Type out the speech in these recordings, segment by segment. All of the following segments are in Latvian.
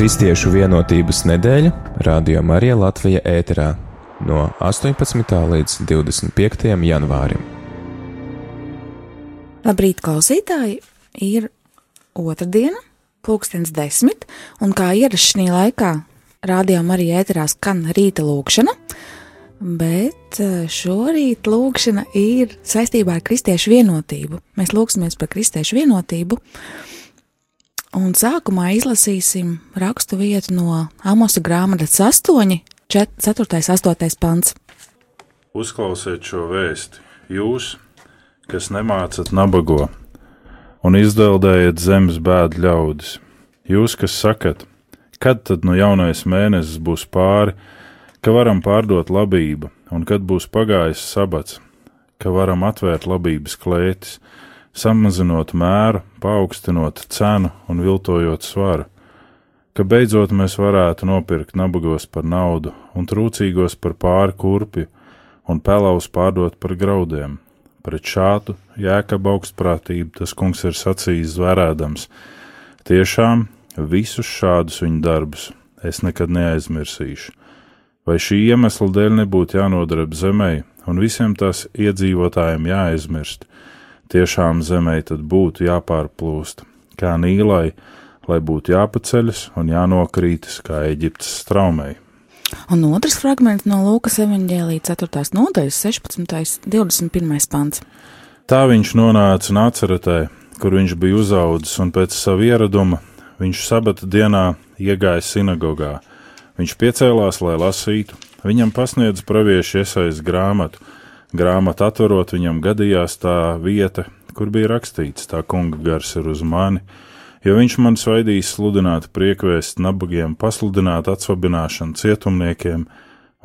Kristiešu vienotības nedēļa Radio Marija Latvija ēterā no 18. līdz 25. janvārim. Labrīt, klausītāji! Ir otrdiena, pulkstens desmit, un kā ierasts šī laikā Radio Marija ēterā skan rīta lūkšana, bet eh, šorīt lūkšana ir saistībā ar kristiešu vienotību. Mēs lūksimies par kristiešu vienotību, un sākumā izlasīsim rakstu vietu no Amosa grāmatas 8, 4, 8 pants. Uzklausiet šo vēsti, jūs, kas nemācat nabago, un izdeldējat zemes bēdu ļaudis. Jūs, kas sakat, kad tad no jaunais mēnesis būs pāri, ka varam pārdot labību, un kad būs pagājis sabats, ka varam atvērt labības klētis, samazinot mēru, paaugstinot cenu un viltojot svaru ka beidzot mēs varētu nopirkt nabagos par naudu un trūcīgos par pāri kurpju un pelavus pārdot par graudiem. Pret šādu jēkabu augstprātību tas kungs ir sacījis zvērēdams. Tiešām visus šādus viņa darbus es nekad neaizmirsīšu. Vai šī iemesla dēļ nebūtu jānodarb zemē un visiem tās iedzīvotājiem jāaizmirst, tiešām zemē tad būtu jāpārplūst, kā nīlai, lai būtu jāpaceļas un jānokrītas kā Eģiptes straumei. Un otrs fragments no Lūkas evanģēlīja 4. nodaļas 16. 21. pants. Tā viņš nonāca Nāceretē, kur viņš bija uzaudzis, un pēc sava ieraduma viņš sabata dienā iegāja sinagogā. Viņš piecēlās, lai lasītu, viņam pasniedz praviešu iesaist grāmatu. Grāmatu atverot, viņam gadījās tā vieta, kur bija rakstīts: Tā kunga gars ir uz mani, jo viņš man svaidīs sludināt priekvēst nabagiem, pasludināt atsvabināšanu cietumniekiem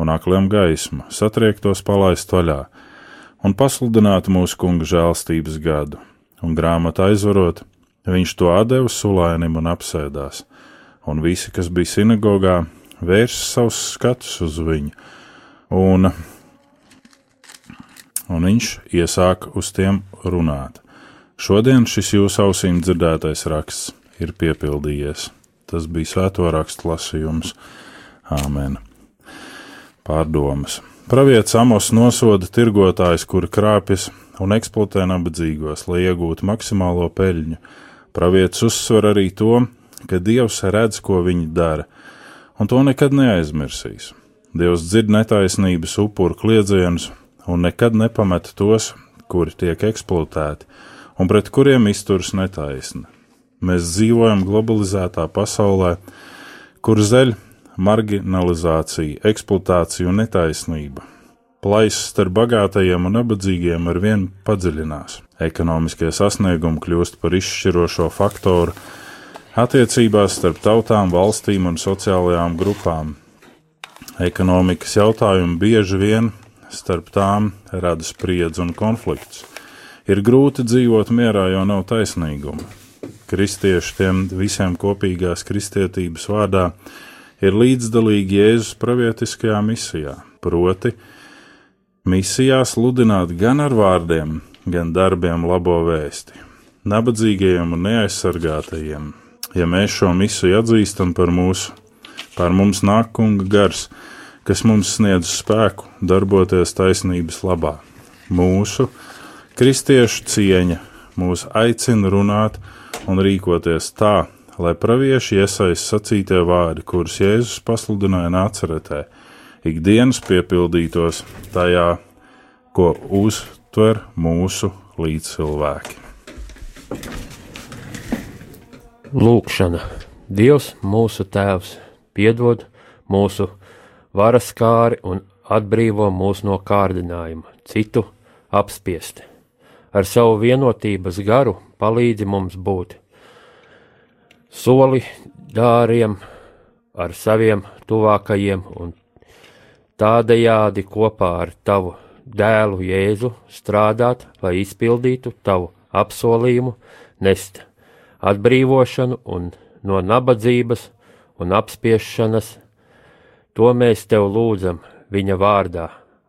un akliem gaismu, satriektos palaist vaļā, un pasludināt mūsu kunga žēlstības gadu, un grāmatu aizvarot, viņš to atdeva sulainim un apsēdās, un visi, kas bija sinagogā, vērsa savus skatus uz viņu, un, un viņš iesāka uz tiem runāt. Šodien šis jūsu ausīm dzirdētais raksts ir piepildījies. Tas bija svēto rakstu lasījums. Āmen. Pārdomas. Pravietis Amos nosoda tirgotājus, kuri krāpjas un eksploatē nabadzīgos, lai iegūtu maksimālo peļņu. Pravietis uzsver arī to, ka Dievs redz, ko viņi dara, un to nekad neaizmirsīs. Dievs dzird netaisnības upuru kliedzienus un nekad nepamet tos, kuri tiek eksploatēti un pret kuriem izturas netaisni. Mēs dzīvojam globalizētā pasaulē, kur zeļ marginalizācija, eksploatācija un netaisnība. Plaisas starp bagātajiem un nabadzīgiem ar vien padziļinās. Ekonomiskie sasniegumi kļūst par izšķirošo faktoru attiecībās starp tautām, valstīm un sociālajām grupām. Ekonomikas jautājumi bieži vien starp tām rada spriedzi un konflikts. Ir grūti dzīvot mierā, jo nav taisnīguma. Kristieši tiem visiem kopīgās kristietības vārdā ir līdzdalīgi Jēzus pravietiskajā misijā, proti, misijā sludināt gan ar vārdiem, gan darbiem labo vēsti, nabadzīgajiem un neaizsargātajiem. Ja mēs šo misiju atzīstam par mūsu, par mums nāk kunga gars, kas mums sniedz spēku darboties taisnības labā. Mūsu Kristiešu cieņa mūs aicina runāt un rīkoties tā, lai pravieši iesaist sacītie vārdi, kurus Jēzus pasludināja nāceretē, ikdienas piepildītos tajā, ko uztver mūsu līdzcilvēki. Lūkšana. Dievs, mūsu Tēvs, piedod mūsu varas kāri un atbrīvo mūs no kārdinājuma, citu apspiesti ar savu vienotības garu palīdzi mums būt soli dāriem ar saviem tuvākajiem un tādējādi kopā ar tavu dēlu Jēzu strādāt, lai izpildītu tavu apsolījumu, nest atbrīvošanu un no nabadzības un apspiešanas. To mēs tev lūdzam viņa vārdā.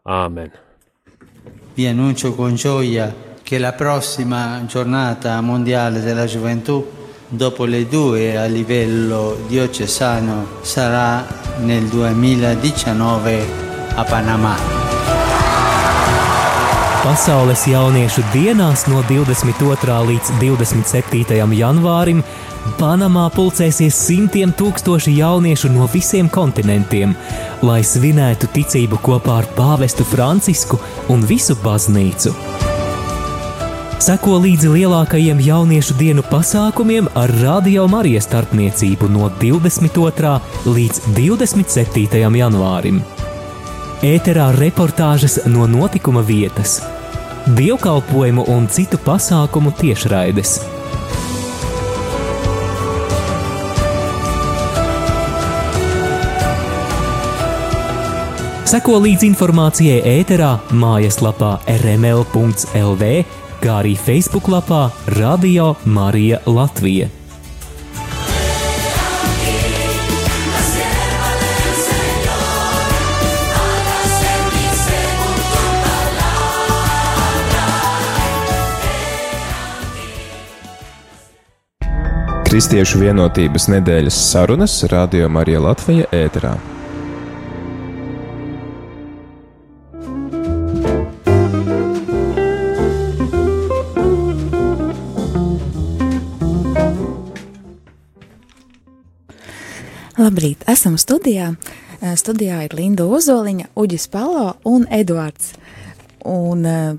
Āmen! Vi annuncio con gioia che la prossima giornata mondiale della gioventù dopo le due a livello diocesano sarà nel 2019 a Panamā. Pasaules jauniešu dienās no 22. līdz 27. janvārim Panamā pulcēsies simtiem tūkstoši jauniešu no visiem kontinentiem, lai svinētu ticību kopā ar pāvestu Francisku un visu baznīcu. Seko līdzi lielākajiem jauniešu dienu pasākumiem ar Radio Marijas starpniecību no 22. līdz 27. janvārim. Ēterā reportāžas no notikuma vietas, dievkalpojumu un citu pasākumu tiešraides. Seko līdzi informācijai ēterā, mājaslapā rml.lv, kā arī Facebook lapā Radio Marija Latvija. Kristiešu vienotības nedēļas sarunas Radio Marija Latvija ēterā. Labrīt, esam studijā. Eh, Studijā ir Linda Ozoliņa, Uģis Palo un Eduards. Un eh,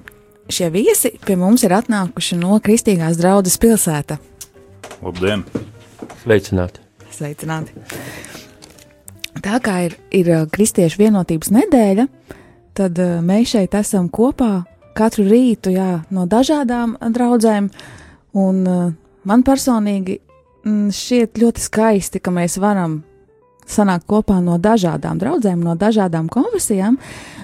šie viesi pie mums ir atnākuši no Kristīgās draudzes pilsēta. Labdien! Sveicināti! Sveicināti! Tā kā ir, ir eh, Kristiešu vienotības nedēļa, tad eh, mēs šeit esam kopā katru rītu jā, no dažādām draudzēm. Un eh, man personīgi mm, šķiet ļoti skaisti, ka mēs varam sanākt kopā no dažādām draudzēm, no dažādām konfesijām.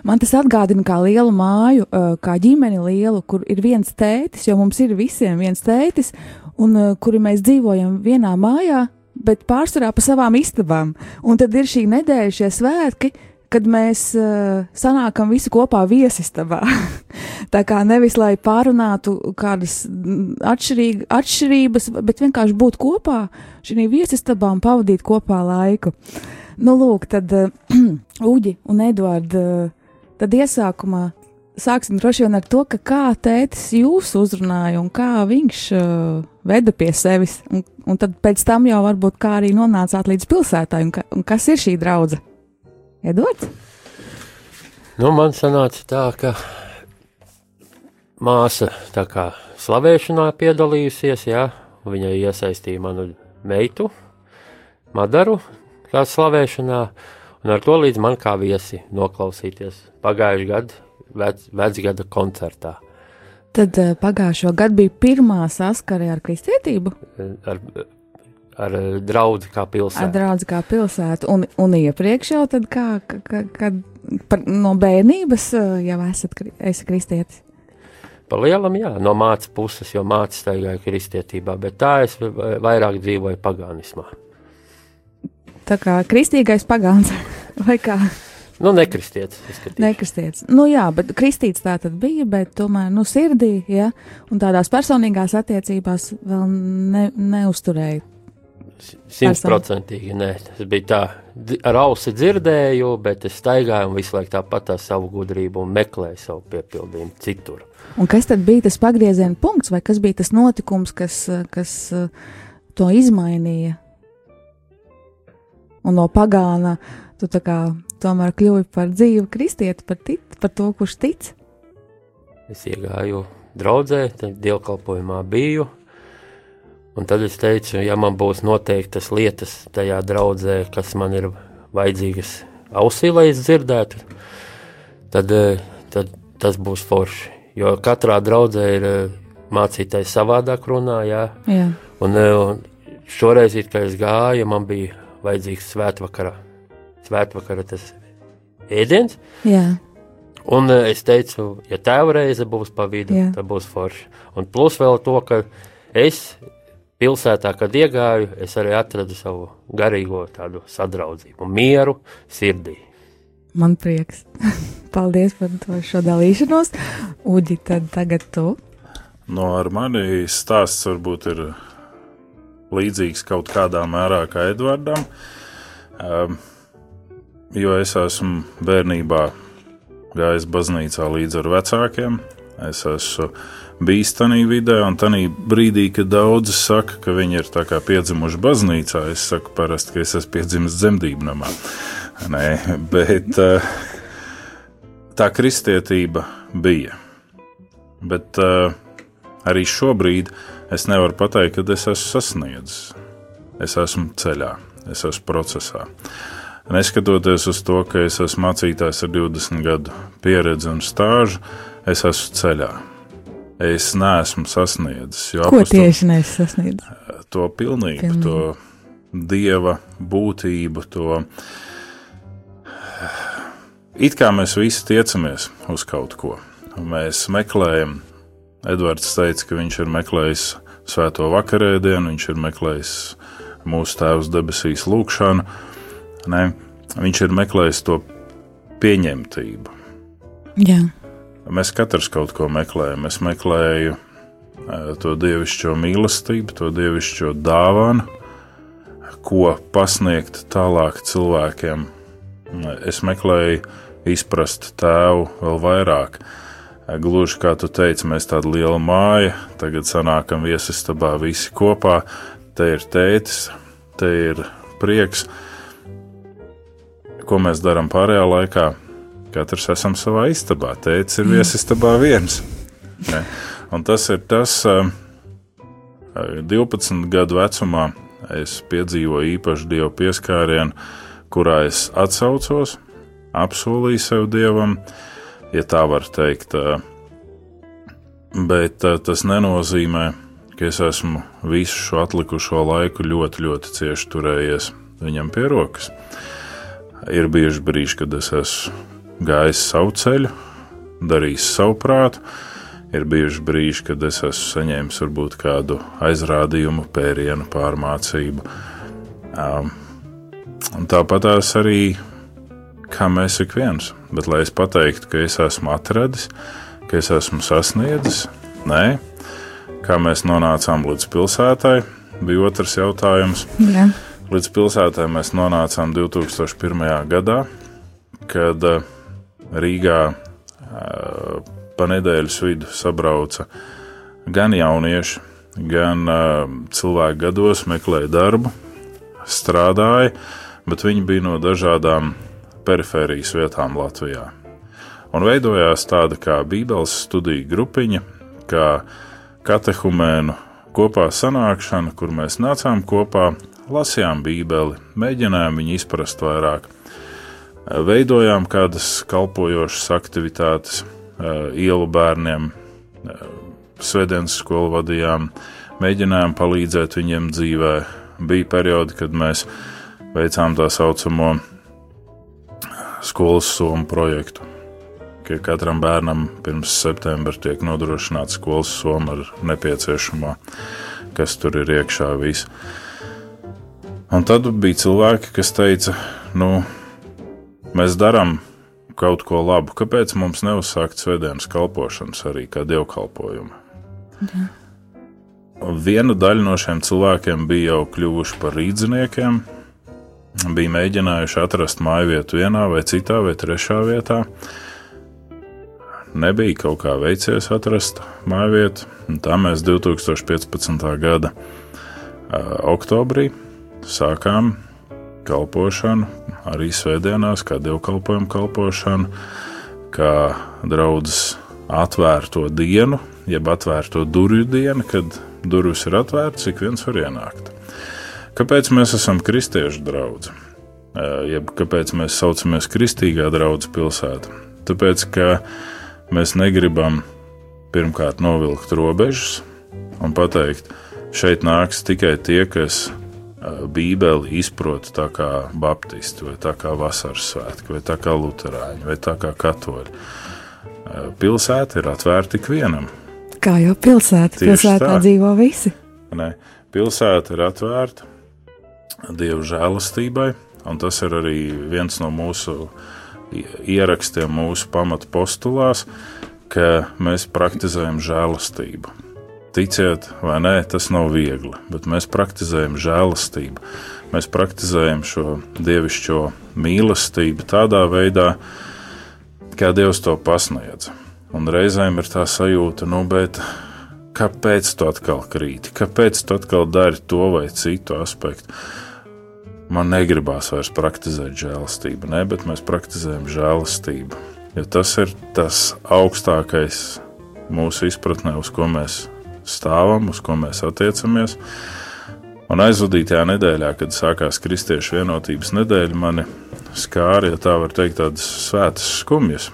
Man tas atgādina kā lielu māju, kā ģimeni lielu, kur ir viens tētis, jo mums ir visiem viens tētis, un eh, kuri mēs dzīvojam vienā mājā, bet pārsvarā pa savām istabām. Un tad ir šī nedēļa, šie svētki, kad mēs uh, sanākam visi kopā viesistabā. Tā kā nevis lai pārunātu kādas mm, atšķirīg, atšķirības, bet vienkārši būt kopā šī viesistabā un pavadīt kopā laiku. Nu, lūk, tad uh, Uģi un Eduards, uh, tad iesākumā sāksim droši vien ar to, kā tētis jūs uzrunāja un kā viņš uh, veda pie sevis, un, un tad pēc tam jau varbūt kā arī nonācāt līdz pilsētai, un, ka, un kas ir šī draudzene? Edvards? Nu, man sanāca tā, ka māsa tā kā slavēšanā piedalījusies, jā, viņai iesaistīja manu meitu, Madaru, kā slavēšanā, un ar to līdz man kā viesi noklausīties pagājušajā gadā, vec, vecgada koncertā. Tad uh, pagājušo gadu bija pirmā saskare ar kristietību, Ar, ar draugu kā ar pilsētu. draugu kā pilsētu, un, un iepriekš jau tad kā, ka, kad par, no bērnības jau esat esi kristietis. Pa lielam, jā, no mācības puses, jo mācīja staigāja kristietībā, bet tā es va- vairāk dzīvoju pagānismā. Tā kā kristīgais pagāns, vai kā Nu, nekristietis. nekristietis. Nu jā, bet kristīts tā tad bija, bet tomēr, nu, sirdī, ja, un tādās personīgās attiecībās vēl ne, neusturēja. Simtprocentīgi nē. Tas bija tā, ar ausi dzirdēju, bet es staigāju un visu laiku tāpat tā savu gudrību un meklēju savu piepildījumu citur. Un kas tad bija tas pagrieziena punkts, vai kas bija tas notikums, kas, kas to izmainīja? Un no pagāna tu tā kā tomēr kļuvi par dzīvu kristieti, par, tic, par to, kurš tic. Es iegāju draudzē, dievkalpojumā biju. Un tad es teicu, ja man būs noteiktas lietas tajā draudzē, kas man ir vajadzīgas ausī, lai es dzirdētu, tad, eh, tad tas būs forši. Jo katrā draudzē ir eh, mācītājs savādāk runā, jā. Jā, Un, eh, un šoreiz, kā es gāju, man bija vajadzīgs svētvakarā. Svētvakarā tas ēdiens. jā, Un eh, es teicu, ja tēva reize būs pa vidu, Jā. tad būs forši. Un plus vēl to, ka es pilsētā, kad iegāju, es arī atradu savu garīgo tādu sadraudzību, mieru sirdī. man prieks. Paldies par to šo dalīšanos. Uģi, tad tagad tu. No ar mani stāsts varbūt ir līdzīgs kaut kādā mērā kā Edvardam, um, jo es esmu bērnībā gājis baznīcā līdz ar vecākiem. Es esmu bijis tādā vidē, un tādā brīdī, kad daudzi saka, ka viņi ir piedzimuši baznīcā, es saku parasti, ka es esmu piedzimis dzemdību namā. Nē, bet uh, tā kristietība bija. Bet uh, arī šobrīd es nevaru pateikt, ka es esmu sasniedzis. Es esmu ceļā, es esmu procesā. Neskatoties uz to, ka es esmu mācītājs ar 20 gadu pieredzi un stāžu, es esmu ceļā. Es neesmu sasniedzis. Ko tieši neesmu sasniedzis? To pilnību, pilnību. to dieva būtību, to it kā mēs visi tiecamies uz kaut ko. Mēs meklējam, Edvards teica, ka viņš ir meklējis svēto vakarēdienu, viņš ir meklējis mūsu Tēvs debesīs lūgšanu. Ne? Viņš ir meklējis to pieņemtību. Jā. Mēs katrs kaut ko meklējam. Es meklēju to dievišķo mīlestību, to dievišķo dāvanu, ko pasniegt tālāk cilvēkiem. Es meklēju izprast tēvu vēl vairāk. Gluži kā tu teici, mēs tāda liela māja, tagad sanākam viesistabā visi kopā. Te ir tētis, te ir prieks. Ko mēs darām pārējā laikā? Katrs esam savā istabā. Tētis ir viesistabā viens. Ne? Un tas ir tas, 12 gadu vecumā es piedzīvoju īpašu dievu pieskārienu, kurā es atsaucos, apsolīju sev dievam, ja tā var teikt. Bet tas nenozīmē, ka es esmu visu šo atlikušo laiku ļoti, ļoti cieši turējies viņam pie rokas. Ir bieži brīži, kad es esmu gājis savu ceļu, darījis savu prātu, Ir bijuši brīži, kad es esmu saņēmis varbūt kādu aizrādījumu, pērienu, pārmācību. Um, tāpat tās arī, kā mēs ik viens. Bet, lai es pateiktu, ka es esmu atradis, ka es esmu sasniedzis, nē, kā mēs nonācām līdz pilsētai, bija otrs jautājums. Jā. Līdz pilsētai mēs nonācām 2001. gadā, kad uh, Rīgā uh, pa nedēļas vidu sabrauca gan jaunieši, gan uh, cilvēki gados, meklēja darbu, strādāja, bet viņi bija no dažādām perifērijas vietām Latvijā. Un veidojās tāda kā Bībeles studiju grupiņa, kā katehumēnu kopā sanākšana, kur mēs nācām kopā, lasījām Bībeli, mēģinājām viņu izprast vairāk, veidojām kādas kalpojošas aktivitātes, Eh, ielu bērniem, eh, svētdienas skolu vadījām, mēģinājām palīdzēt viņiem dzīvē. Bija periodi, kad mēs veicām tā saucamo skolas somu projektu, ka katram bērnam pirms septembra tiek nodrošināts skolas soma ar nepieciešamo, kas tur ir iekšā. Visu. Un tad bija cilvēki, kas teica, nu, mēs darām kaut ko labu, kāpēc mums neuzsākt svētdienas kalpošanas arī kā dievkalpojumu? Jā. Viena daļa no šiem cilvēkiem bija jau kļuvuši par rīdziniekiem, bija mēģinājuši atrast māju vietu vienā vai citā vai trešā vietā. Nebija kaut kā veicies atrast māju vietu, un tā mēs 2015. gada uh, oktobrī sākām kalpošanu, arī svētdienās, kā dievkalpojumu kalpošanu, kā draudzes atvērto dienu, jeb atvērto durvju dienu, kad durvis ir atvērtas, ik viens var ienākt. Kāpēc mēs esam kristiešu draugi? Jeb kāpēc mēs saucamies Kristīgā draudzes pilsēta? Tāpēc, ka mēs negribam pirmkārt novilkt robežas un pateikt, šeit nāks tikai tie, kas Bībeli izprot tā kā baptisti, vai tā kā vasaras svētki, vai tā kā luterāņi, vai tā kā katoļi. Pilsēta ir atvērta ikvienam. Kā jau pilsēta, Tieši pilsētā tā. dzīvo visi. Ne, pilsēta ir atvērta Dieva žēlastībai, un tas ir arī viens no mūsu ierakstiem, mūsu pamata postulās, ka mēs praktizējam žēlastību. Ticiet vai nē, tas nav viegli, bet mēs praktizējam žēlastību. Mēs praktizējam šo dievišķo mīlestību tādā veidā, kā Dievs to pasniedz. Un reizēm ir tā sajūta, nu, bet kāpēc tu atkal krīti, kāpēc tu atkal dari to vai citu aspektu? Man negribās vairs praktizēt žēlastību, ne, bet mēs praktizējam žēlastību. Jo tas ir tas augstākais mūsu izpratnē, uz ko mēs stāvam, uz ko mēs attiecamies. Un aizvadītajā nedēļā, kad sākās Kristiešu vienotības nedēļa, mani skāra, ja tā var teikt, tādas svētas skumjas.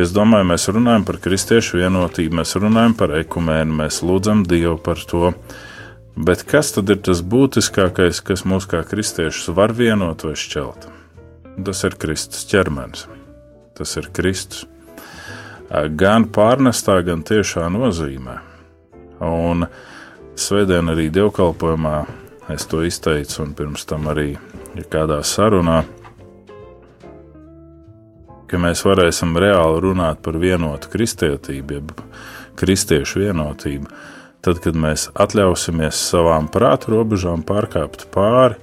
Es domāju, mēs runājam par kristiešu vienotību, mēs runājam par ekumēnu, mēs lūdzam Dievu par to. Bet kas tad ir tas būtiskākais, kas mūs kā kristiešus var vienot vai šķelt? Tas ir Kristus ķermenis. Tas ir Kristus. Gan pārnestā, gan tiešā nozīmē. Un svētdien arī dievkalpojumā es to izteicu, un pirms tam arī ja kādā sarunā, ka mēs varēsim reāli runāt par vienotu kristietību, jeb kristiešu vienotību, tad, kad mēs atļausimies savām prātu robežām pārkāpt pāri,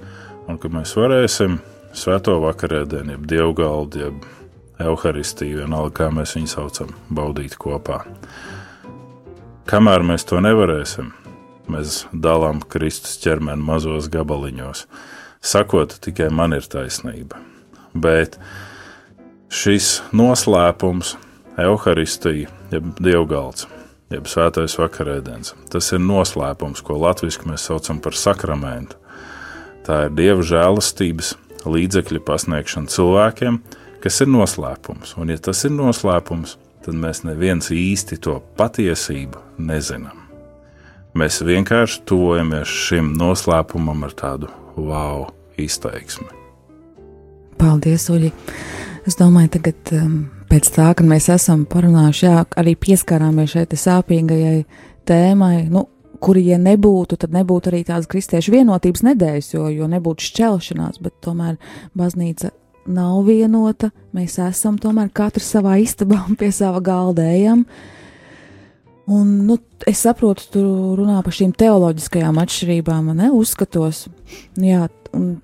un ka mēs varēsim svēto vakarēdienu, jeb dievgaldu, jeb evaharistiju, vienalga kā mēs viņu saucam, baudīt kopā. Kamēr mēs to nevarēsim, mēs dalām Kristus ķermeni mazos gabaliņos, sakot, tikai man ir taisnība. Bet šis noslēpums, evaharistija, jeb dievgalds, jeb svētais vakarēdiens, tas ir noslēpums, ko latviešu mēs saucam par sakramentu. Tā ir dieva žēlastības līdzekļu pasniegšana cilvēkiem, kas ir noslēpums. Un, ja tas ir noslēpums, tad mēs neviens īsti to patiesību nezinām. Mēs vienkārši tuvojamies šim noslēpumam ar tādu wow izteiksmi. Paldies, Uģi! Es domāju, tagad um, pēc tā, kad mēs esam parunājuši, jā, arī pieskārāmies šeit sāpīgajai tēmai, nu, kuri, ja nebūtu, tad nebūtu arī tādas kristiešu vienotības nedēļas, jo, jo nebūtu šķelšanās, bet tomēr baznīca nav vienota. Mēs esam tomēr katrs savā istabā un pie sava galda ejam. Un, nu, es saprotu, tu runā par šīm teoloģiskajām atšķirībām, ne uzskatos. Jā,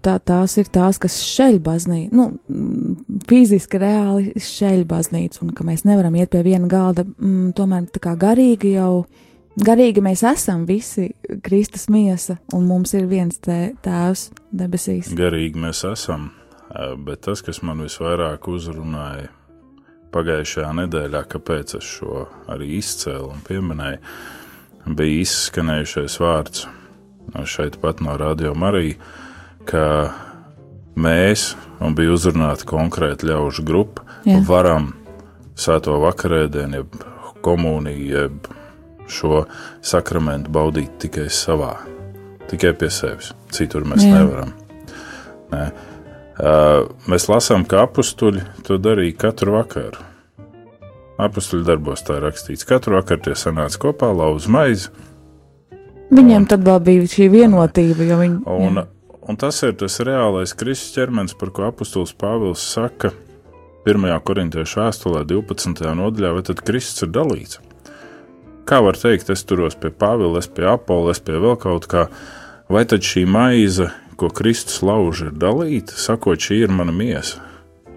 tā, tās ir tās, kas šeļ baznīcu, nu, fiziski reāli šeļ baznīcu, un ka mēs nevaram iet pie viena galda, mm, tomēr tā kā garīgi jau, garīgi mēs esam visi Kristus miesa, un mums ir viens tē, tēvs debesīs. Garīgi mēs esam Bet tas, kas man visvairāk uzrunāja pagājušajā nedēļā, kāpēc es šo arī izcēlu un pieminēju, bija izskanējušais vārds šeit pat no Radio Marija, ka mēs, un bija uzrunāta konkrēta ļaužu grupa, Jā. varam sēto vakarēdienu, jeb komuniju, jeb šo sakramentu baudīt tikai savā, tikai pie sevis. Citur mēs Jā. nevaram. Ne? Mēs lasām, ka apstuļi to darīja katru vakaru. Apstuļu darbos tā rakstīts. Katru vakaru tie sanāca kopā, lauza maizi. Viņiem un, tad vēl bija šī vienotība. Viņi, un, un tas ir tas reālais Kristus ķermenis, par ko apustulis Pāvils saka 1. korintiešu vēstulē, 12. nodaļā, vai tad Kristus ir dalīts. Kā var teikt, es turos pie Pāvila, es pie Apola, es pie vēl kaut kā, vai tad šī maize ko Kristus lauž ir dalīta, sakot, šī ir mana miesa.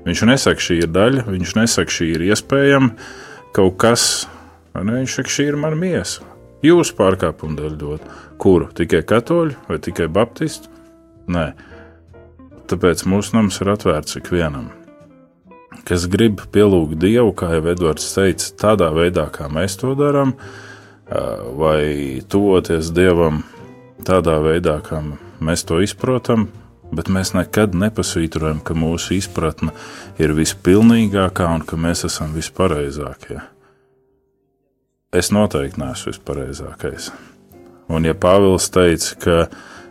Viņš nesaka, šī ir daļa, viņš nesaka, šī ir iespējama kaut kas, ne, viņš saka, šī ir mana miesa. Jūsu pārkāpumu dēļ dot, kuru tikai katoļu vai tikai baptistu? Nē, tāpēc mūsu nams ir atvērts ikvienam. Kas grib pielūgt Dievu, kā jau Edvards teica, tādā veidā, kā mēs to darām, vai tuvoties Dievam tādā veidā, kā mēs to izprotam, bet mēs nekad nepasvītrojam, ka mūsu izpratne ir vispilnīgākā un ka mēs esam vispareizākie. Es noteikti neesmu vispareizākais. Un, ja Pāvils teica, ka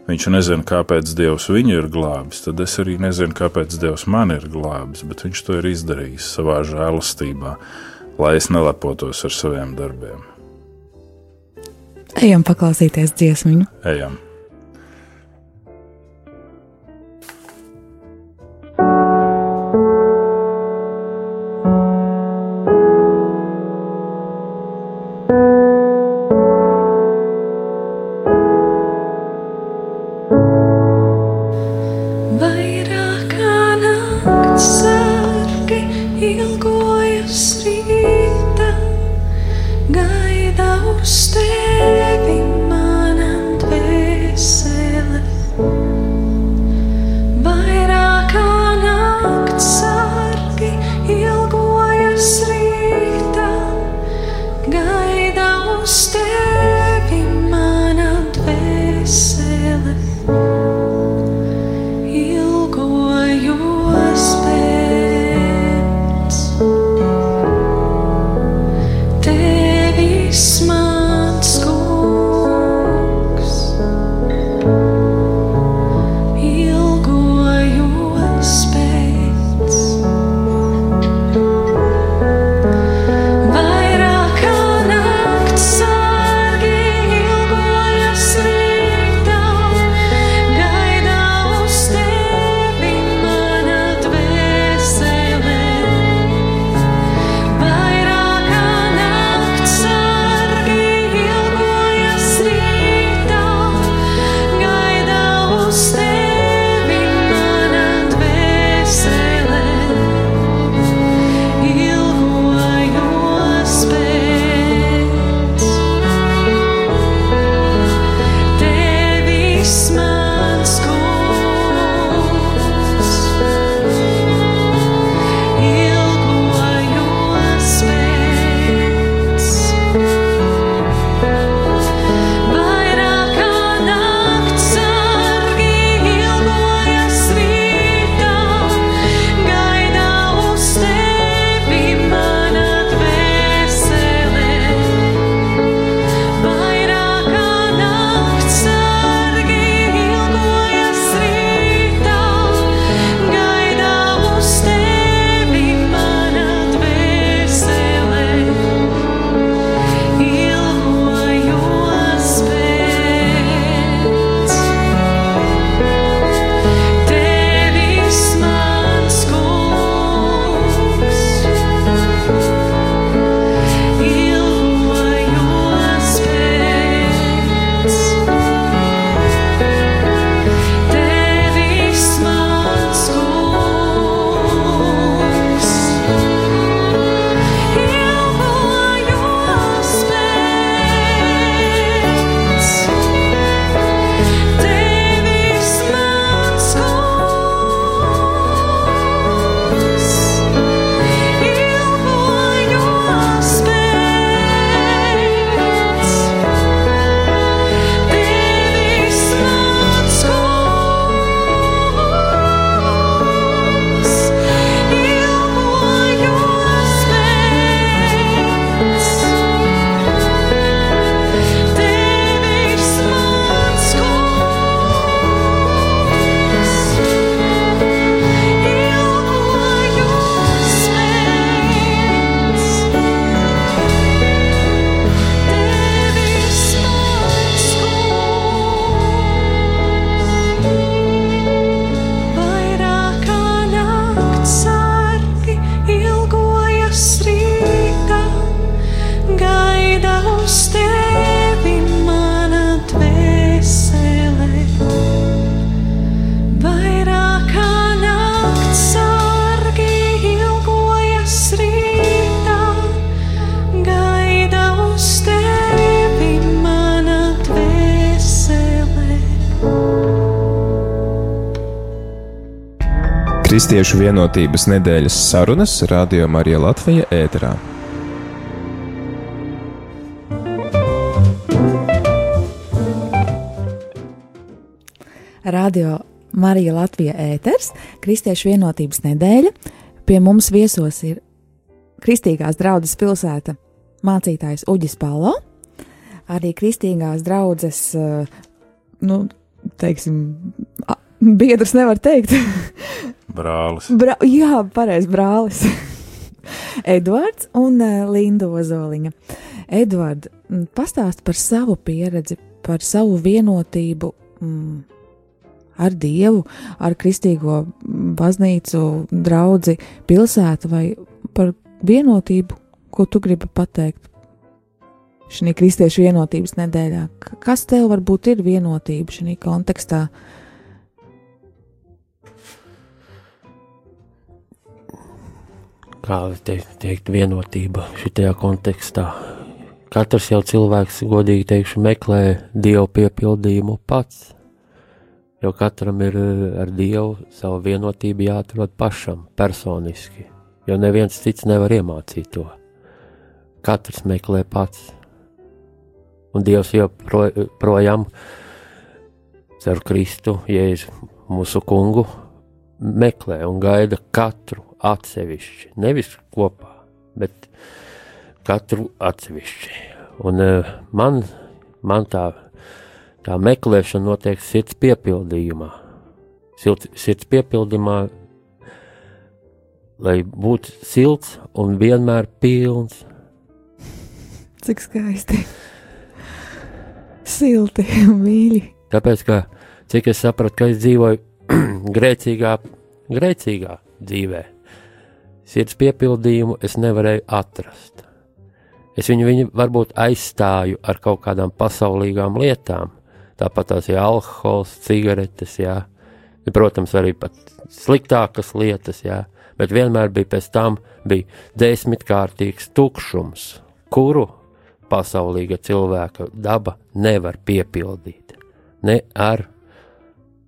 viņš nezina, kāpēc Dievs viņu ir glābis, tad es arī nezinu, kāpēc Dievs man ir glābis, bet viņš to ir izdarījis savā žēlastībā, lai es nelepotos ar saviem darbiem. Ejam paklausīties dziesmu. Ejam! smile. Kristiešu vienotības nedēļas sarunas Radio Marija Latvija ēterā. Radio Marija Latvija ēters, Kristiešu vienotības nedēļa. Pie mums viesos ir Kristīgās draudzes pilsēta mācītājs Uģis Palo, arī Kristīgās draudzes, eh, nu, teiksim, biedrs nevar teikt. Brālis. Bra jā, pareizi, brālis. Edvards un uh, Linda Ozoliņa. Edvards, pastāst par savu pieredzi, par savu vienotību mm, ar Dievu, ar Kristīgo baznīcu, draugu, pilsētu vai par vienotību, ko tu gribi pateikt šī kristiešu vienotības nedēļā. Kas tev varbūt ir vienotība šajā kontekstā? Kā te, teikt, vienotība šajā kontekstā. katrs jau cilvēks, godīgi teikšu, meklē dievu piepildījumu pats. Jo katram ir eh, ar dievu savu vienotību jāatrod pašam, personiski. Jo neviens cits nevar iemācīt to. Katrs meklē pats. Un Dievs joprojām caur Kristu, Jēzu, mūsu kungu, meklē un gaida katru atsevišķi. Nevis kopā, bet katru atsevišķi. Un uh, man, man tā, tā meklēšana notiek sirds piepildījumā. Sirds, sirds piepildījumā, lai būtu silts un vienmēr pilns. Cik skaisti! Silti un mīļi. Tāpēc, ka cik es sapratu, ka es dzīvoju grēcīgā, grēcīgā dzīvē, sirds piepildījumu es nevarēju atrast. Es viņu, viņu varbūt aizstāju ar kaut kādām pasaulīgām lietām, tāpat tās ir alkohols, cigaretes, jā. protams, arī sliktākas lietas, jā. bet vienmēr bija pēc tam bija desmitkārtīgs tukšums, kuru pasaulīga cilvēka daba nevar piepildīt. Ne ar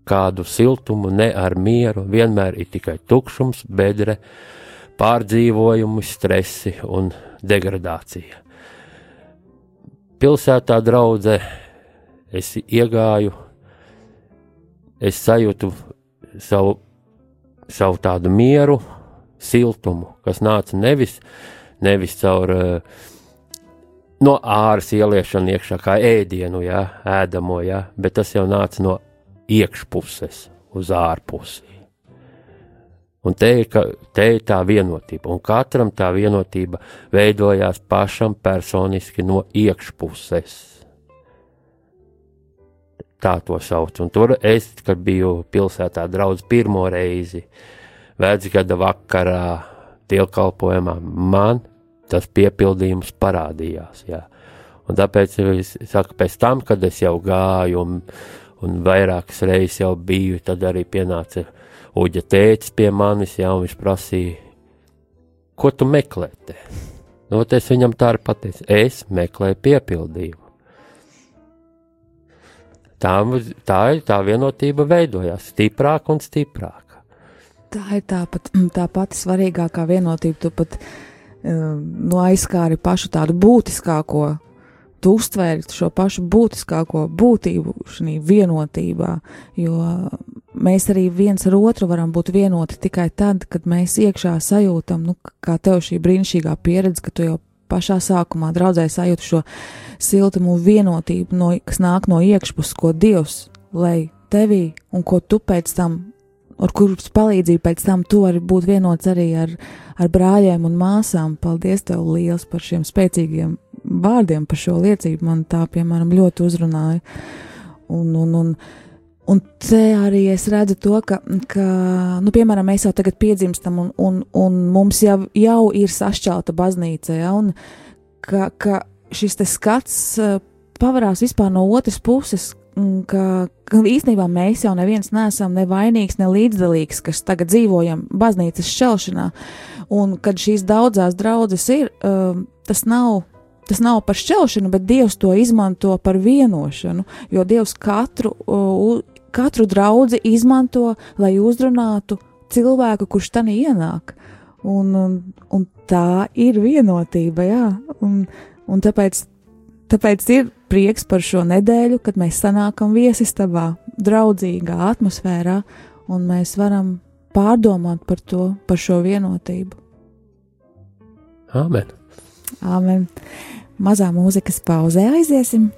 kādu siltumu, ne ar mieru, vienmēr ir tikai tukšums, bedre, pārdzīvojumi, stresi un degradācija. Pilsētā draudzē es iegāju, es sajūtu savu, savu tādu mieru, siltumu, kas nāca nevis, nevis caur uh, no āras ieliešana iekšā kā ēdienu, jā, ēdamo, jā, bet tas jau nāca no iekšpuses uz ārpusi. Un te ir, ka, te ir tā vienotība, un katram tā vienotība veidojās pašam personiski no iekšpuses. Tā to sauc. Un tur es, kad biju pilsētā draudz pirmo reizi, vecgada vakarā, dievkalpojumā, man tas piepildījums parādījās. Jā. Un tāpēc es saku, pēc tam, kad es jau gāju un, un vairākas reizes jau biju, tad arī pienāca Uģa tēcis pie manis, jā, un viņš prasīja, ko tu meklē te? Nu, es viņam tā arī pateicu, es meklēju piepildījumu. Tā, tā ir tā vienotība veidojās stiprāk un stiprāk. Tā ir tā, pat, tā pati svarīgākā vienotība. Tu pat uh, nu, aizskāri pašu tādu būtiskāko, tu uztvēri šo pašu būtiskāko būtību šajā vienotībā, jo mēs arī viens ar otru varam būt vienoti tikai tad, kad mēs iekšā sajūtam, nu, kā tev šī brīnišķīgā pieredze, ka tu jau pašā sākumā draudzē sajūti šo siltumu vienotību, no, kas nāk no iekšpuses, ko Dievs lej tevī un ko tu pēc tam ar kuras palīdzību pēc tam tu vari būt vienots arī ar, ar brāļiem un māsām. Paldies tev liels par šiem spēcīgiem vārdiem, par šo liecību. Man tā, piemēram, ļoti uzrunāja. Un, un, un, un te arī es redzu to, ka, ka nu, piemēram, mēs jau tagad piedzimstam, un, un, un mums jau, jau ir sašķelta baznīca, ja, un ka, ka šis skats uh, pavarās vispār no otras puses, ka, ka īstenībā mēs jau neviens neesam ne vainīgs, ne līdzdalīgs, kas tagad dzīvojam baznīcas šķelšanā. Un kad šīs daudzās draudzes ir, um, tas nav. Tas nav par šķelšanu, bet Dievs to izmanto par vienošanu, jo Dievs katru, uh, katru draugu izmanto, lai uzrunātu cilvēku, kurš tam ienāk. Un, un, un tā ir vienotība, jā. Un, un tāpēc, tāpēc ir prieks par šo nedēļu, kad mēs sanākam viesistabā, draudzīgā atmosfērā, un mēs varam pārdomāt par to, par šo vienotību. Āmen! Āmen! Mazā mūzikas pauzē aiziesim!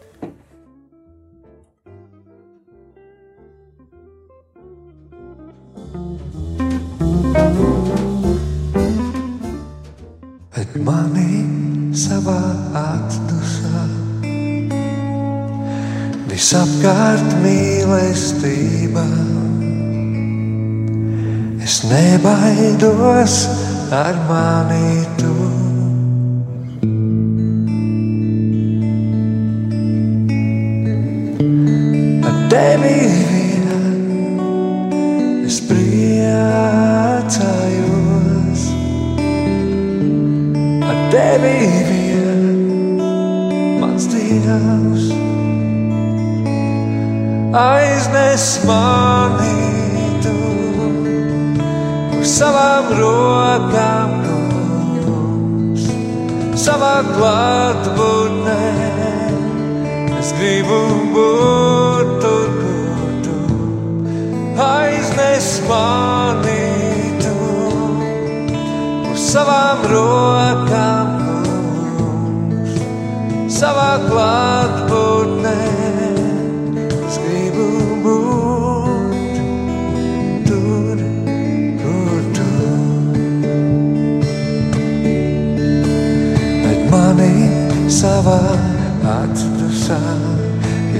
Mani savā atdusā visapkārt mīlestība. Es nebaidos ar mani tu. Ar tevi vien es priecājos. nebija mans dievs. Aiznes mani tu uz savām rokām, kurš savā klātbūtnē. Es gribu būt tur, kur tu aiznes mani tu uz savām rokām savā klātbūtnē. Es gribu būt tur, kur tu. Bet mani savā atdusā,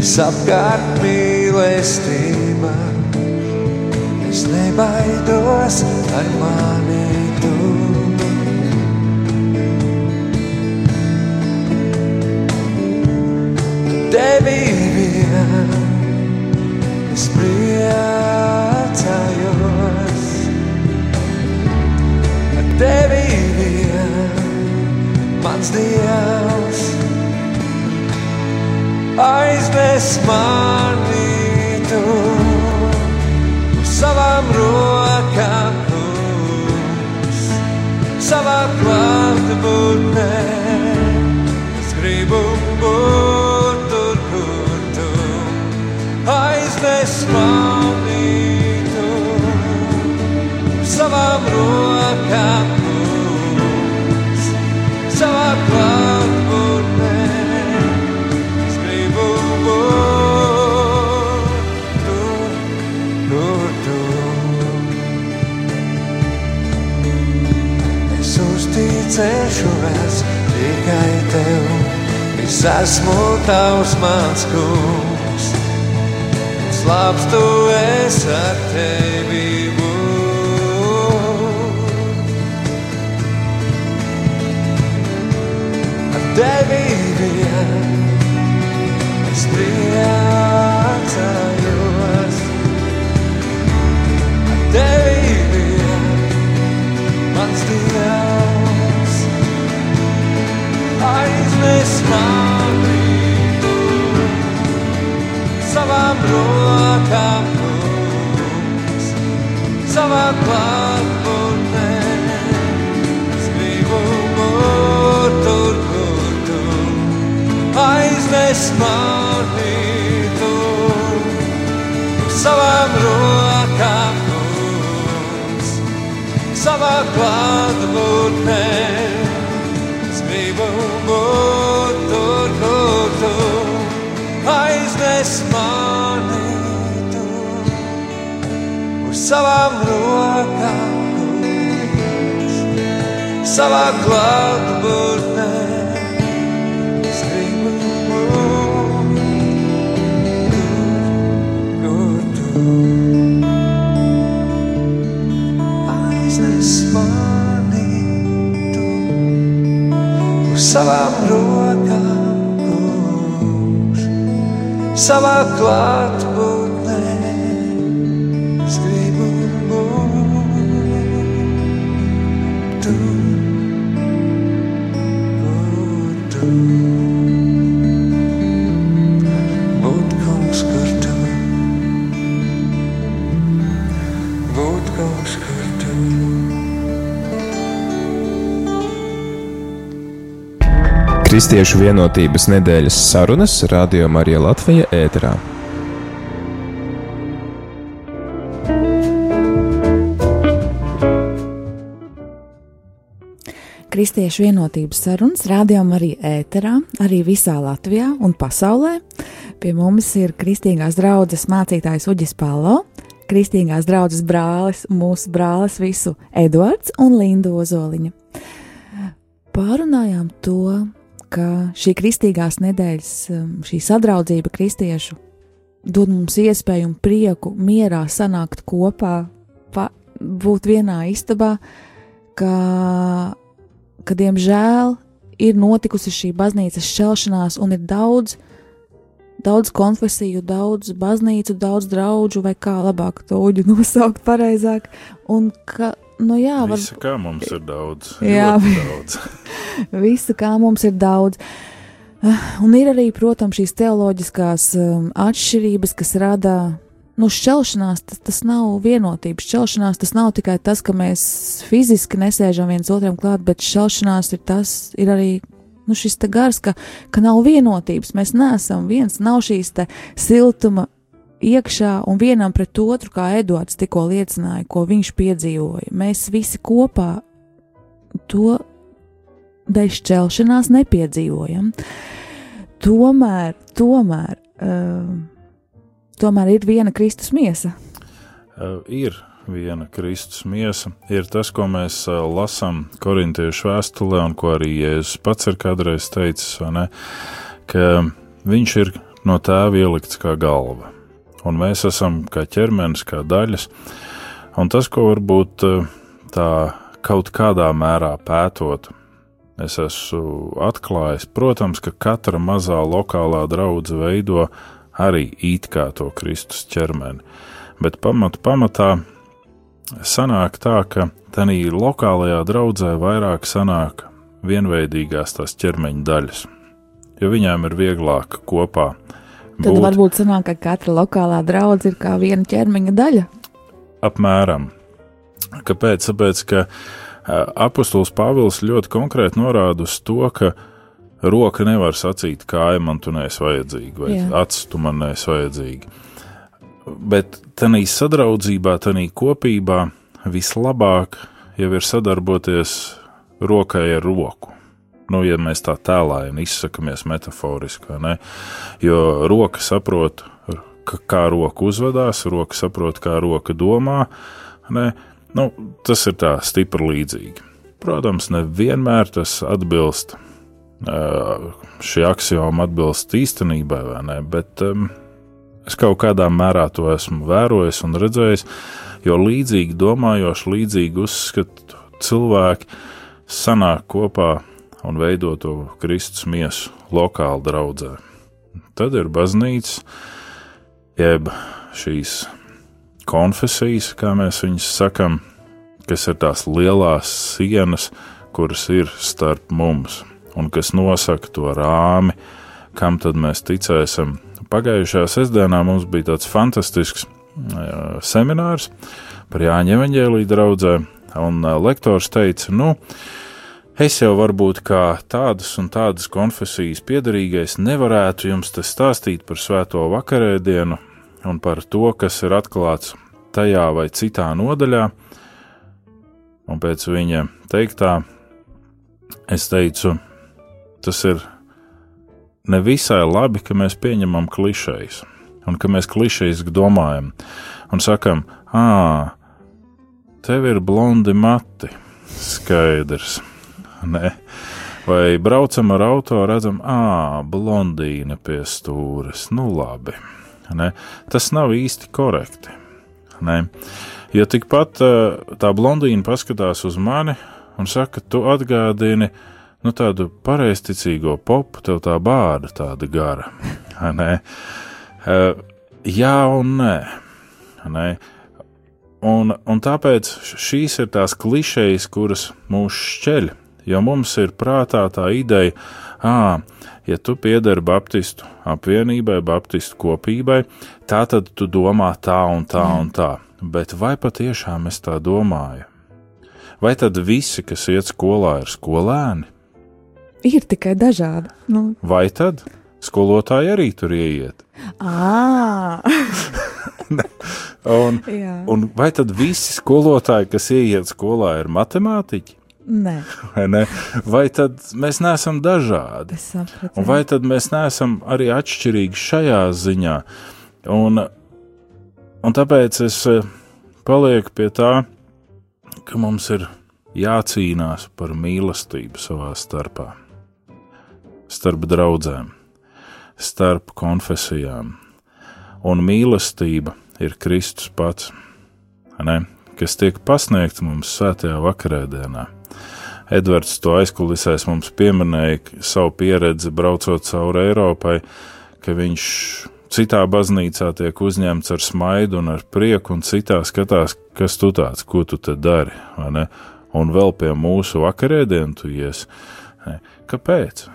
es apkārt mīlestība. Es nebaidos ar mani tu. Vien es priecājos. Ar tevi vien mans dievs aiznes mani tu savām rokām, savā klātbūtnē. Es gribu būt aiznes mani tu uz savām rokām, kungs, savā klātbūtnē. Es gribu būt tur, kur tu. Es uzticēšos tikai tev. Es esmu tavs mans kungs. Labs tu esi ar tevi. Ar tevi vien es priecājos. Ar tevi vien mans dievs savā klātbūtnē. Es gribu būt tur, kur tu aiznes mani tu uz savām rokām, kungs, savā klātbūtnē. Kristiešu vienotības nedēļas sarunas Radio Marija Latvija ēterā. Kristiešu vienotības sarunas rādījām arī ēterā, arī visā Latvijā un pasaulē. Pie mums ir kristīgās draudzes mācītājs Uģis Palo, kristīgās draudzes brālis, mūsu brālis visu Eduards un Linda Ozoliņa. Pārunājām to, ka šī kristīgās nedēļas, um, šī sadraudzība kristiešu dod mums iespēju un prieku mierā sanākt kopā, pa, būt vienā istabā, ka, ka diemžēl ir notikusi šī baznīcas šķelšanās un ir daudz, daudz konfesiju, daudz baznīcu, daudz draugu, vai kā labāk to uģu nosaukt pareizāk, un ka, nu jā, var, Visu, kā mums ir daudz. Jā, daudz. Visu, kā mums ir daudz. Un ir arī, protams, šīs teoloģiskās um, atšķirības, kas rada nu, šķelšanās. Tas, tas nav vienotības. Šķelšanās tas nav tikai tas, ka mēs fiziski nesēžam viens otram klāt, bet šķelšanās ir tas, ir arī nu, šis gars, ka, ka nav vienotības. Mēs neesam viens, nav šīs siltuma iekšā un vienam pret otru, kā Edvards tikko liecināja, ko viņš piedzīvoja. Mēs visi kopā to dēļ šķelšanās nepiedzīvojam. Tomēr, tomēr, uh, tomēr ir viena Kristus miesa. Uh, ir viena Kristus miesa, ir tas, ko mēs uh, lasām korintiešu vēstulē, un ko arī Jēzus pats ir kādreiz teicis, ne, ka viņš ir no tēva ielikts kā galva un mēs esam kā ķermenis, kā daļas. Un tas, ko varbūt eh, tā kaut kādā mērā pētot, es esmu atklājis, protams, ka katra mazā lokālā draudzene veido arī it kā to Kristus ķermeni. Bet pamat, pamatā sanāk tā, ka tādā lokālajā draudzē vairāk sanāk vienveidīgās tās ķermeņa daļas, jo viņām ir vieglāk kopā Tad būt. varbūt sanāk, ka katra lokālā draudzene ir kā viena ķermeņa daļa. Apmēram. Kāpēc? Tāpēc, ka apustulis Pāvils ļoti konkrēti norāda uz to, ka roka nevar sacīt, kāja man tu neesi vajadzīga, vai acis tu man neesi vajadzīga. Bet tādā sadraudzībā, tādā kopībā vislabāk jau ir sadarboties rokai ar roku nu, ja mēs tā tēlājam, izsakamies metaforiski, jo roka saprot, kā roka uzvedās, roka saprot, kā roka domā. Ne? Nu, tas ir tā stipri līdzīgi. Protams, nevienmēr tas atbilst, šī axioma atbilst īstenībai, vai ne? Bet um, es kaut kādā mērā to esmu vērojis un redzējis, jo līdzīgi domājoši, līdzīgi uzskatu cilvēki sanāk kopā un veido to Kristus miesu lokāli draudzē. Tad ir baznīca, jeb šīs konfesijas, kā mēs viņus sakam, kas ir tās lielās sienas, kuras ir starp mums un kas nosaka to rāmi, kam tad mēs ticēsim. Pagājušajā sestdienā mums bija tāds fantastisks uh, seminārs par Jāņa evaņģēlīju draudzē, un uh, lektors teica, nu, Es jau varbūt kā tādas un tādas konfesijas piedarīgais nevarētu jums te stāstīt par svēto vakarēdienu un par to, kas ir atklāts tajā vai citā nodaļā, un pēc viņa teiktā es teicu, tas ir nevisai labi, ka mēs pieņemam klišejas, un ka mēs klišejas domājam un sakam, ā, tev ir blondi mati, skaidrs Ne? Vai braucam ar auto, redzam, ah, blondīna pie stūres. Nu, labi. Ne? Tas nav īsti korekti. Ne? Jo tikpat tā blondīna paskatās uz mani un saka, tu atgādini nu, tādu pareizticīgo popu, tev tā bāda tāda gara. Ne? Jā un nē. nē. Un, un tāpēc šīs ir tās klišejas, kuras mūs šķeļ jo mums ir prātā tā ideja, ah, ja tu piederi Baptistu apvienībai, Baptistu kopībai, tā tad tu domā tā un tā mm. un tā. Bet vai patiešām es tā domāju? Vai tad visi, kas iet skolā, ir skolēni? Ir tikai dažādi. Nu. Vai tad skolotāji arī tur ieiet? un, Jā. un vai tad visi skolotāji, kas ieiet skolā, ir matemātiķi? Nē. Vai, ne? vai tad mēs neesam dažādi? Vai tad mēs neesam arī atšķirīgi šajā ziņā? Un, un tāpēc es eh, palieku pie tā, ka mums ir jācīnās par mīlestību savā starpā, starp draugiem, starp konfesijām. Un mīlestība ir Kristus pats, ne? kas tiek pasniegts mums svētajā vakarēdienā. Edvards to aizkulisēs mums pieminēja savu pieredzi braucot cauri Eiropai, ka viņš citā baznīcā tiek uzņemts ar smaidu un ar prieku, un citā skatās, kas tu tāds, ko tu te dari? Un vēl pie mūsu vakarēdienu tu ies. Kāpēc?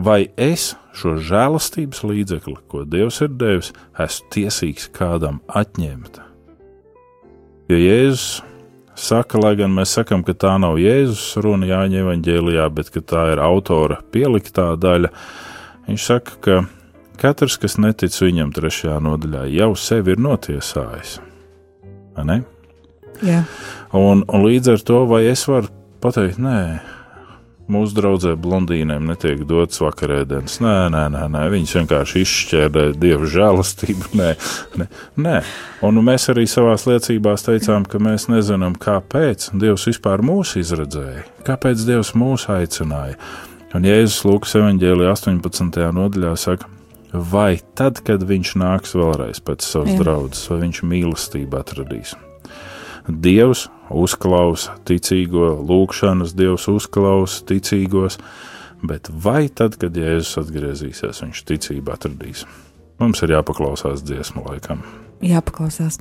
vai es šo žēlastības līdzekli, ko Dievs ir devis, esmu tiesīgs kādam atņemt. Jo Jēzus saka, lai gan mēs sakām, ka tā nav Jēzus runa Jāņa evanģēlijā, bet ka tā ir autora pieliktā daļa, viņš saka, ka katrs, kas netic viņam trešajā nodaļā, jau sevi ir notiesājis. Ne? Jā. Un, un līdz ar to, vai es varu pateikt, nē, mūsu draudzē blondīnēm netiek dots vakarēdienas. Nē, nē, nē, nē, viņas vienkārši izšķērdē dievu žēlastību. Nē, nē, nē. Un mēs arī savā liecībās teicām, ka mēs nezinām, kāpēc Dievs vispār mūs izredzēja, kāpēc Dievs mūs aicināja. Un Jēzus Lūkas evanģēlijā 18. nodaļā saka, vai tad, kad viņš nāks vēlreiz pēc savas draudzes, vai viņš mīlestību atradīs. Dievs uzklausa ticīgo, lūgšanas Dievs uzklausa ticīgos, bet vai tad, kad Jēzus atgriezīsies, viņš ticību atradīs? Mums ir jāpaklausās dziesmu laikam. Jāpaklausās.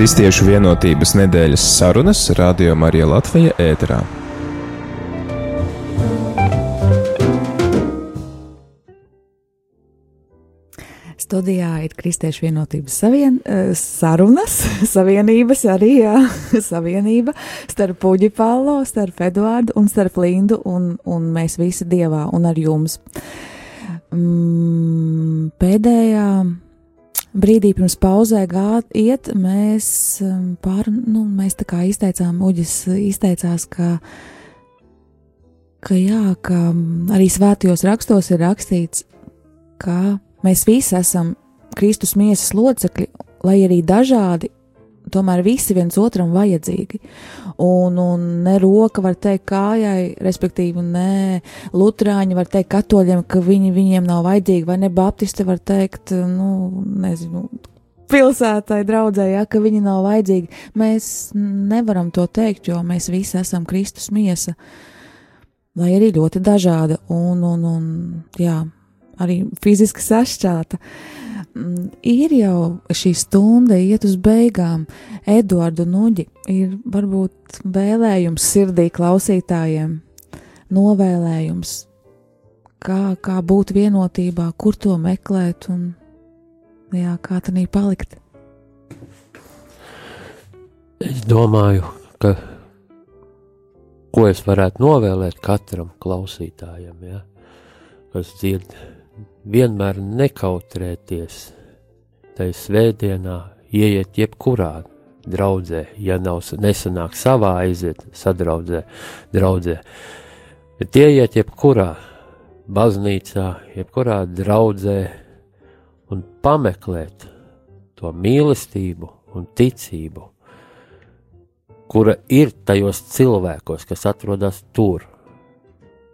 Kristiešu vienotības nedēļas sarunas Radio Marija Latvija ēterā. Studijā ir Kristiešu vienotības savien, eh, sarunas, savienības arī, jā, savienība starp Puģi Pālo, starp Eduārdu un starp Lindu un, un mēs visi Dievā un ar jums. Mm, pēdējā brīdī pirms pauzē gāt iet, mēs um, pār, nu, mēs tā kā izteicām, Uģis izteicās, ka, ka jā, ka mm, arī svētajos rakstos ir rakstīts, ka mēs visi esam Kristus miesas locekļi, lai arī dažādi tomēr visi viens otram vajadzīgi. Un, un ne roka var teikt kājai, respektīvi, ne lutrāņi var teikt katoļiem, ka viņi viņiem nav vajadzīgi, vai ne baptisti var teikt, nu, nezinu, pilsētai draudzēji, ja, ka viņi nav vajadzīgi. Mēs nevaram to teikt, jo mēs visi esam Kristus miesa, lai arī ļoti dažāda un, un, un jā, arī fiziski sašķelta. Mm, Ir jau šī stunda iet uz beigām. Eduardu Nuģi ir varbūt vēlējums sirdī klausītājiem, novēlējums, kā, kā būt vienotībā, kur to meklēt un jā, kā tā palikt. Es domāju, ka ko es varētu novēlēt katram klausītājam, ja, kas dzird, vienmēr nekautrēties. Tajā svētdienā, ieiet jebkurā draudzē, ja nav nesanāk savā aiziet sadraudzē, draudzē, bet ieiet jebkurā baznīcā, jebkurā draudzē un pameklēt to mīlestību un ticību, kura ir tajos cilvēkos, kas atrodas tur.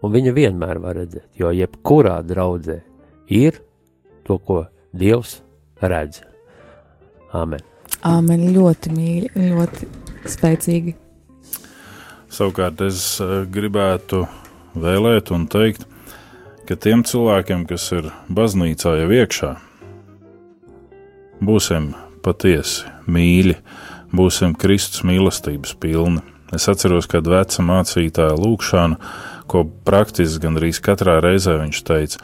Un viņa vienmēr var redzēt, jo jebkurā draudzē ir to, ko Dievs redz. Amen. Āmen, ļoti mīļi, ļoti spēcīgi. Savukārt es eh, gribētu vēlēt un teikt, ka tiem cilvēkiem, kas ir baznīcā jau iekšā, būsim patiesi mīļi, būsim Kristus mīlestības pilni. Es atceros, kad veca mācītāja lūgšanu, ko praktiski gandrīz katrā reizē viņš teica: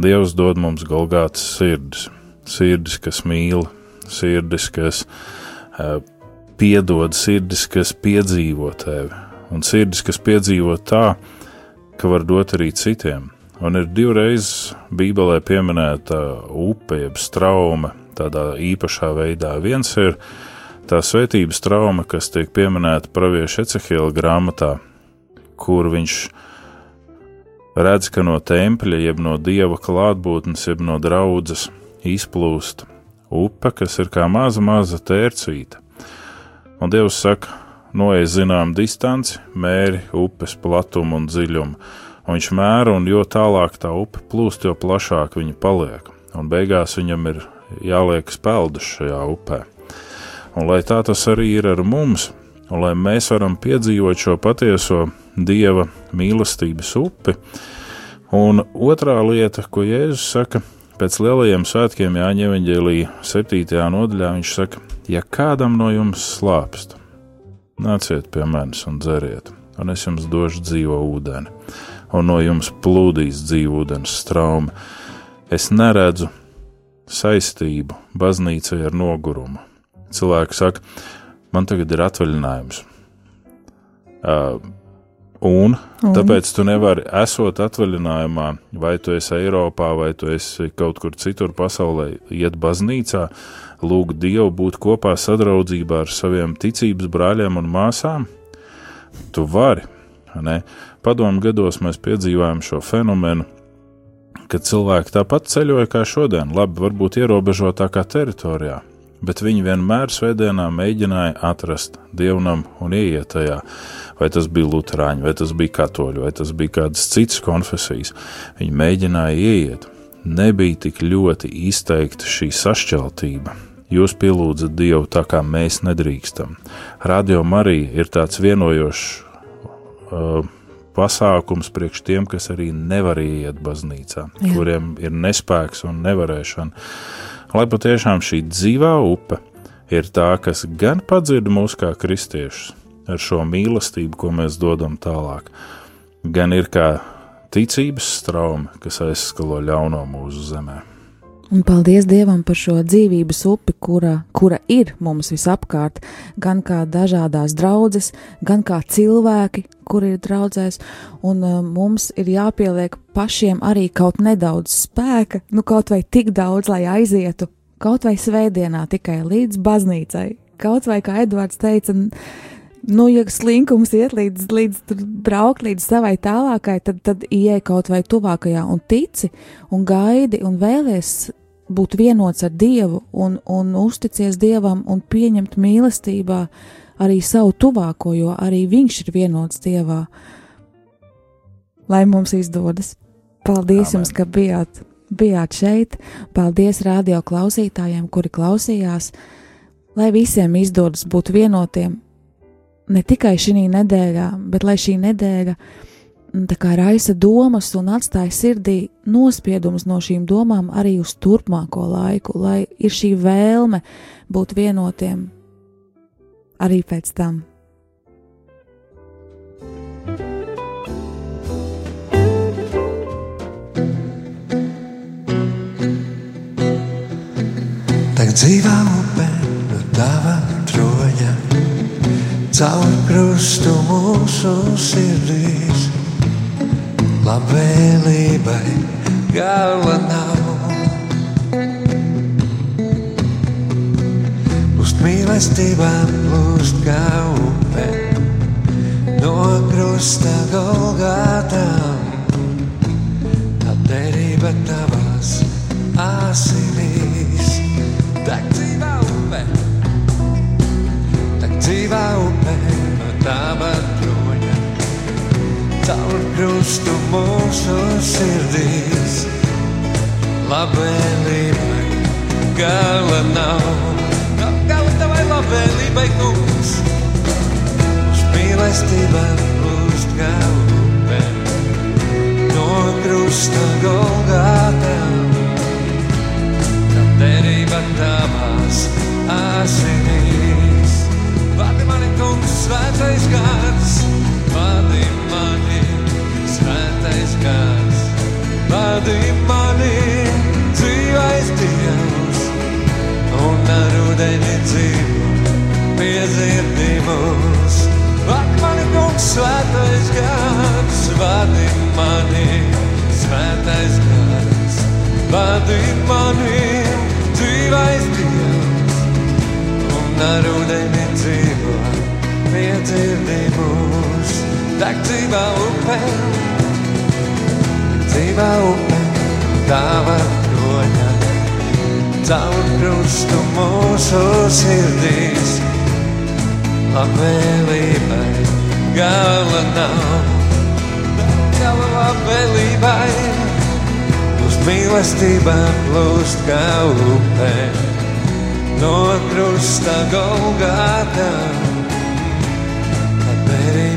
Dievs dod mums golgātas sirdis, sirdis, kas mīl, sirdis, kas uh, piedod, sirdis, kas piedzīvo tevi, un sirdis, kas piedzīvo tā, ka var dot arī citiem. Un ir divreiz Bībelē pieminēta upe, jeb strauma, tādā īpašā veidā. Viens ir tā svētības trauma, kas tiek pieminēta pravieša Ecehila grāmatā, kur viņš redz, ka no tempļa, jeb no dieva klātbūtnes, jeb no draudzes izplūst upe, kas ir kā maza, maza tērcīta. Un Dievs saka, noiet zinām distanci, mēri upes platumu un dziļumu. Un viņš mēra, un jo tālāk tā upe plūst, jo plašāk viņa paliek. Un beigās viņam ir jāliek peldus šajā upē. Un lai tā tas arī ir ar mums, un lai mēs varam piedzīvot šo patieso dieva mīlestības upi. Un otrā lieta, ko Jēzus saka, pēc lielajiem svētkiem Jāņa Evangelija 7. nodaļā, viņš saka, ja kādam no jums slāpst, nāciet pie manis un dzeriet, un es jums došu dzīvo ūdeni, un no jums plūdīs dzīvo ūdens straumi. Es neredzu saistību baznīcai ar nogurumu. Cilvēki saka, man tagad ir atvaļinājums. Uh, un, un tāpēc tu nevari, esot atvaļinājumā, vai tu esi Eiropā, vai tu esi kaut kur citur pasaulē, iet baznīcā, lūgt Dievu būt kopā sadraudzībā ar saviem ticības brāļiem un māsām. Tu vari, ne? Padomu gados mēs piedzīvājam šo fenomenu, kad cilvēki tāpat ceļoja kā šodien, labi, varbūt ierobežotākā teritorijā, bet viņi vienmēr svētdienā mēģināja atrast dievnam un ieiet tajā. Vai tas bija luterāņi, vai tas bija katoļi, vai tas bija kādas citas konfesijas. Viņi mēģināja ieiet. Nebija tik ļoti izteikta šī sašķeltība. Jūs pielūdzat Dievu tā, kā mēs nedrīkstam. Radio Marija ir tāds vienojošs uh, pasākums priekš tiem, kas arī nevar iet baznīcā. Jā. kuriem ir nespēks un nevarēšana. Lai patiešām šī dzīvā upe ir tā, kas gan padzird mūs kā kristiešus ar šo mīlestību, ko mēs dodam tālāk, gan ir kā ticības strauma, kas aizskalo ļauno mūsu zemē. Un paldies Dievam par šo dzīvības upi, kura, kura ir mums visapkārt, gan kā dažādās draudzes, gan kā cilvēki, kuri ir draudzēs, un uh, mums ir jāpieliek pašiem arī kaut nedaudz spēka, nu kaut vai tik daudz, lai aizietu, kaut vai svētdienā tikai līdz baznīcai, kaut vai, kā Edvards teica, n- nu, ja slinkums iet līdz, līdz braukt līdz savai tālākai, tad, tad ieej kaut vai tuvākajā un tici un gaidi un vēlies būt vienots ar Dievu un, un uzticies Dievam un pieņemt mīlestībā arī savu tuvāko, jo arī Viņš ir vienots Dievā. Lai mums izdodas! Paldies Amen. jums, ka bijāt, bijāt šeit! Paldies radio klausītājiem, kuri klausījās! Lai visiem izdodas būt vienotiem ne tikai šī nedēļā, bet lai šī nedēļa mm, kā raisa domas un atstāja sirdī nospiedumus no šīm domām arī uz turpmāko laiku, lai ir šī vēlme būt vienotiem arī pēc tam. Tek dzīvā upē no tava caur krustu mūsu sirdīs. Labvēlībai gala nav. Plūst mīlestībā, plūst kā upē, no krusta golgātām. Tā derība tavās asinīs. Dzīvā upē, no tava troņa. Caur krustu mūsu sirdīs, labvēlībai gala nav. Nav gala tavai labvēlībai, kungs, uz mīlestībām plūst kā upē, no krusta golgātām derība tavās asinīs. Kungs, svētais gars, vadi mani, svētais gars, vadi mani, dzīvais Dievs, un ar ūdeni dzīvo piedzirdi mūs. Vadi mani, kungs, svētais gars, vadi mani, svētais gars, vadi mani, dzīvais Dievs, un ar ūdeni dzīvo, piedzirdi mūs. Tak dzīvā upē, dzīvā upē, tava troņa, caur krustu mūsu sirdīs, labvēlībai gala nav. Gala labvēlībai uz mīlestībām plūst kā upē, no krusta golgātā.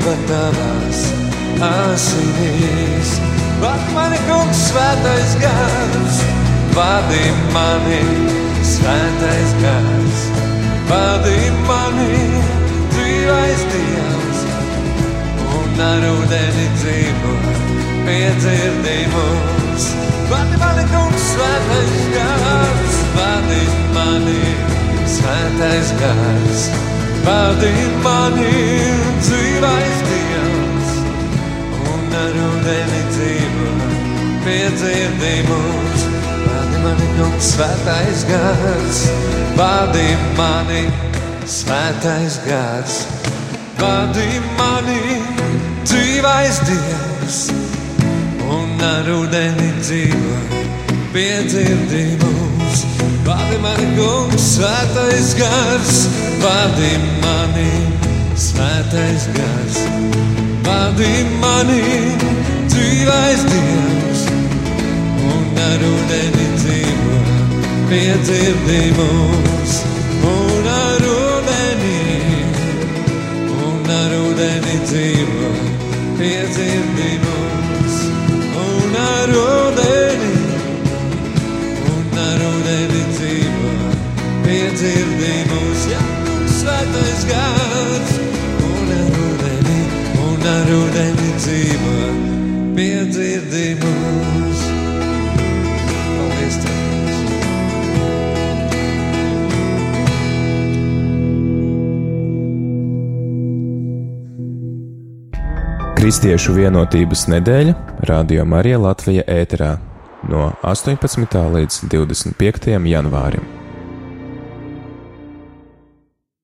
Tavās asinīs, vadi mani kungs svētais gars, vadi mani svētais gars, vadi mani dzīvais Dievs, un ar ūdeni dzīvo piedzirdi mūs. Vadi mani kungs svētais gars, vadi mani svētais gars, vadi mani dzīvais Dievs, un ar ūdeni dzīvo piedzirdi mūs. Vadi mani kungs svētais gars, vadi mani svētais gars, vadi mani dzīvais Dievs. Un ar ūdeni dzīvo, piedzirdi mūs. Vadi mani, kungs, svētais gars, vadi mani, svētais gars, vadi mani, dzīvais Dievs, un ar ūdeni dzīvo, piedzirdi mūs. Un ar ūdeni, un ar ūdeni dzīvo, piedzirdi mūs. Un ar ūdeni, svētais gars, un ar ūdeni, un ar ūdeni dzīvo, piedzirdi mūs. Paldies, Tev! Kristiešu vienotības nedēļa Radio Marija Latvija ēterā no 18. līdz 25. janvārim.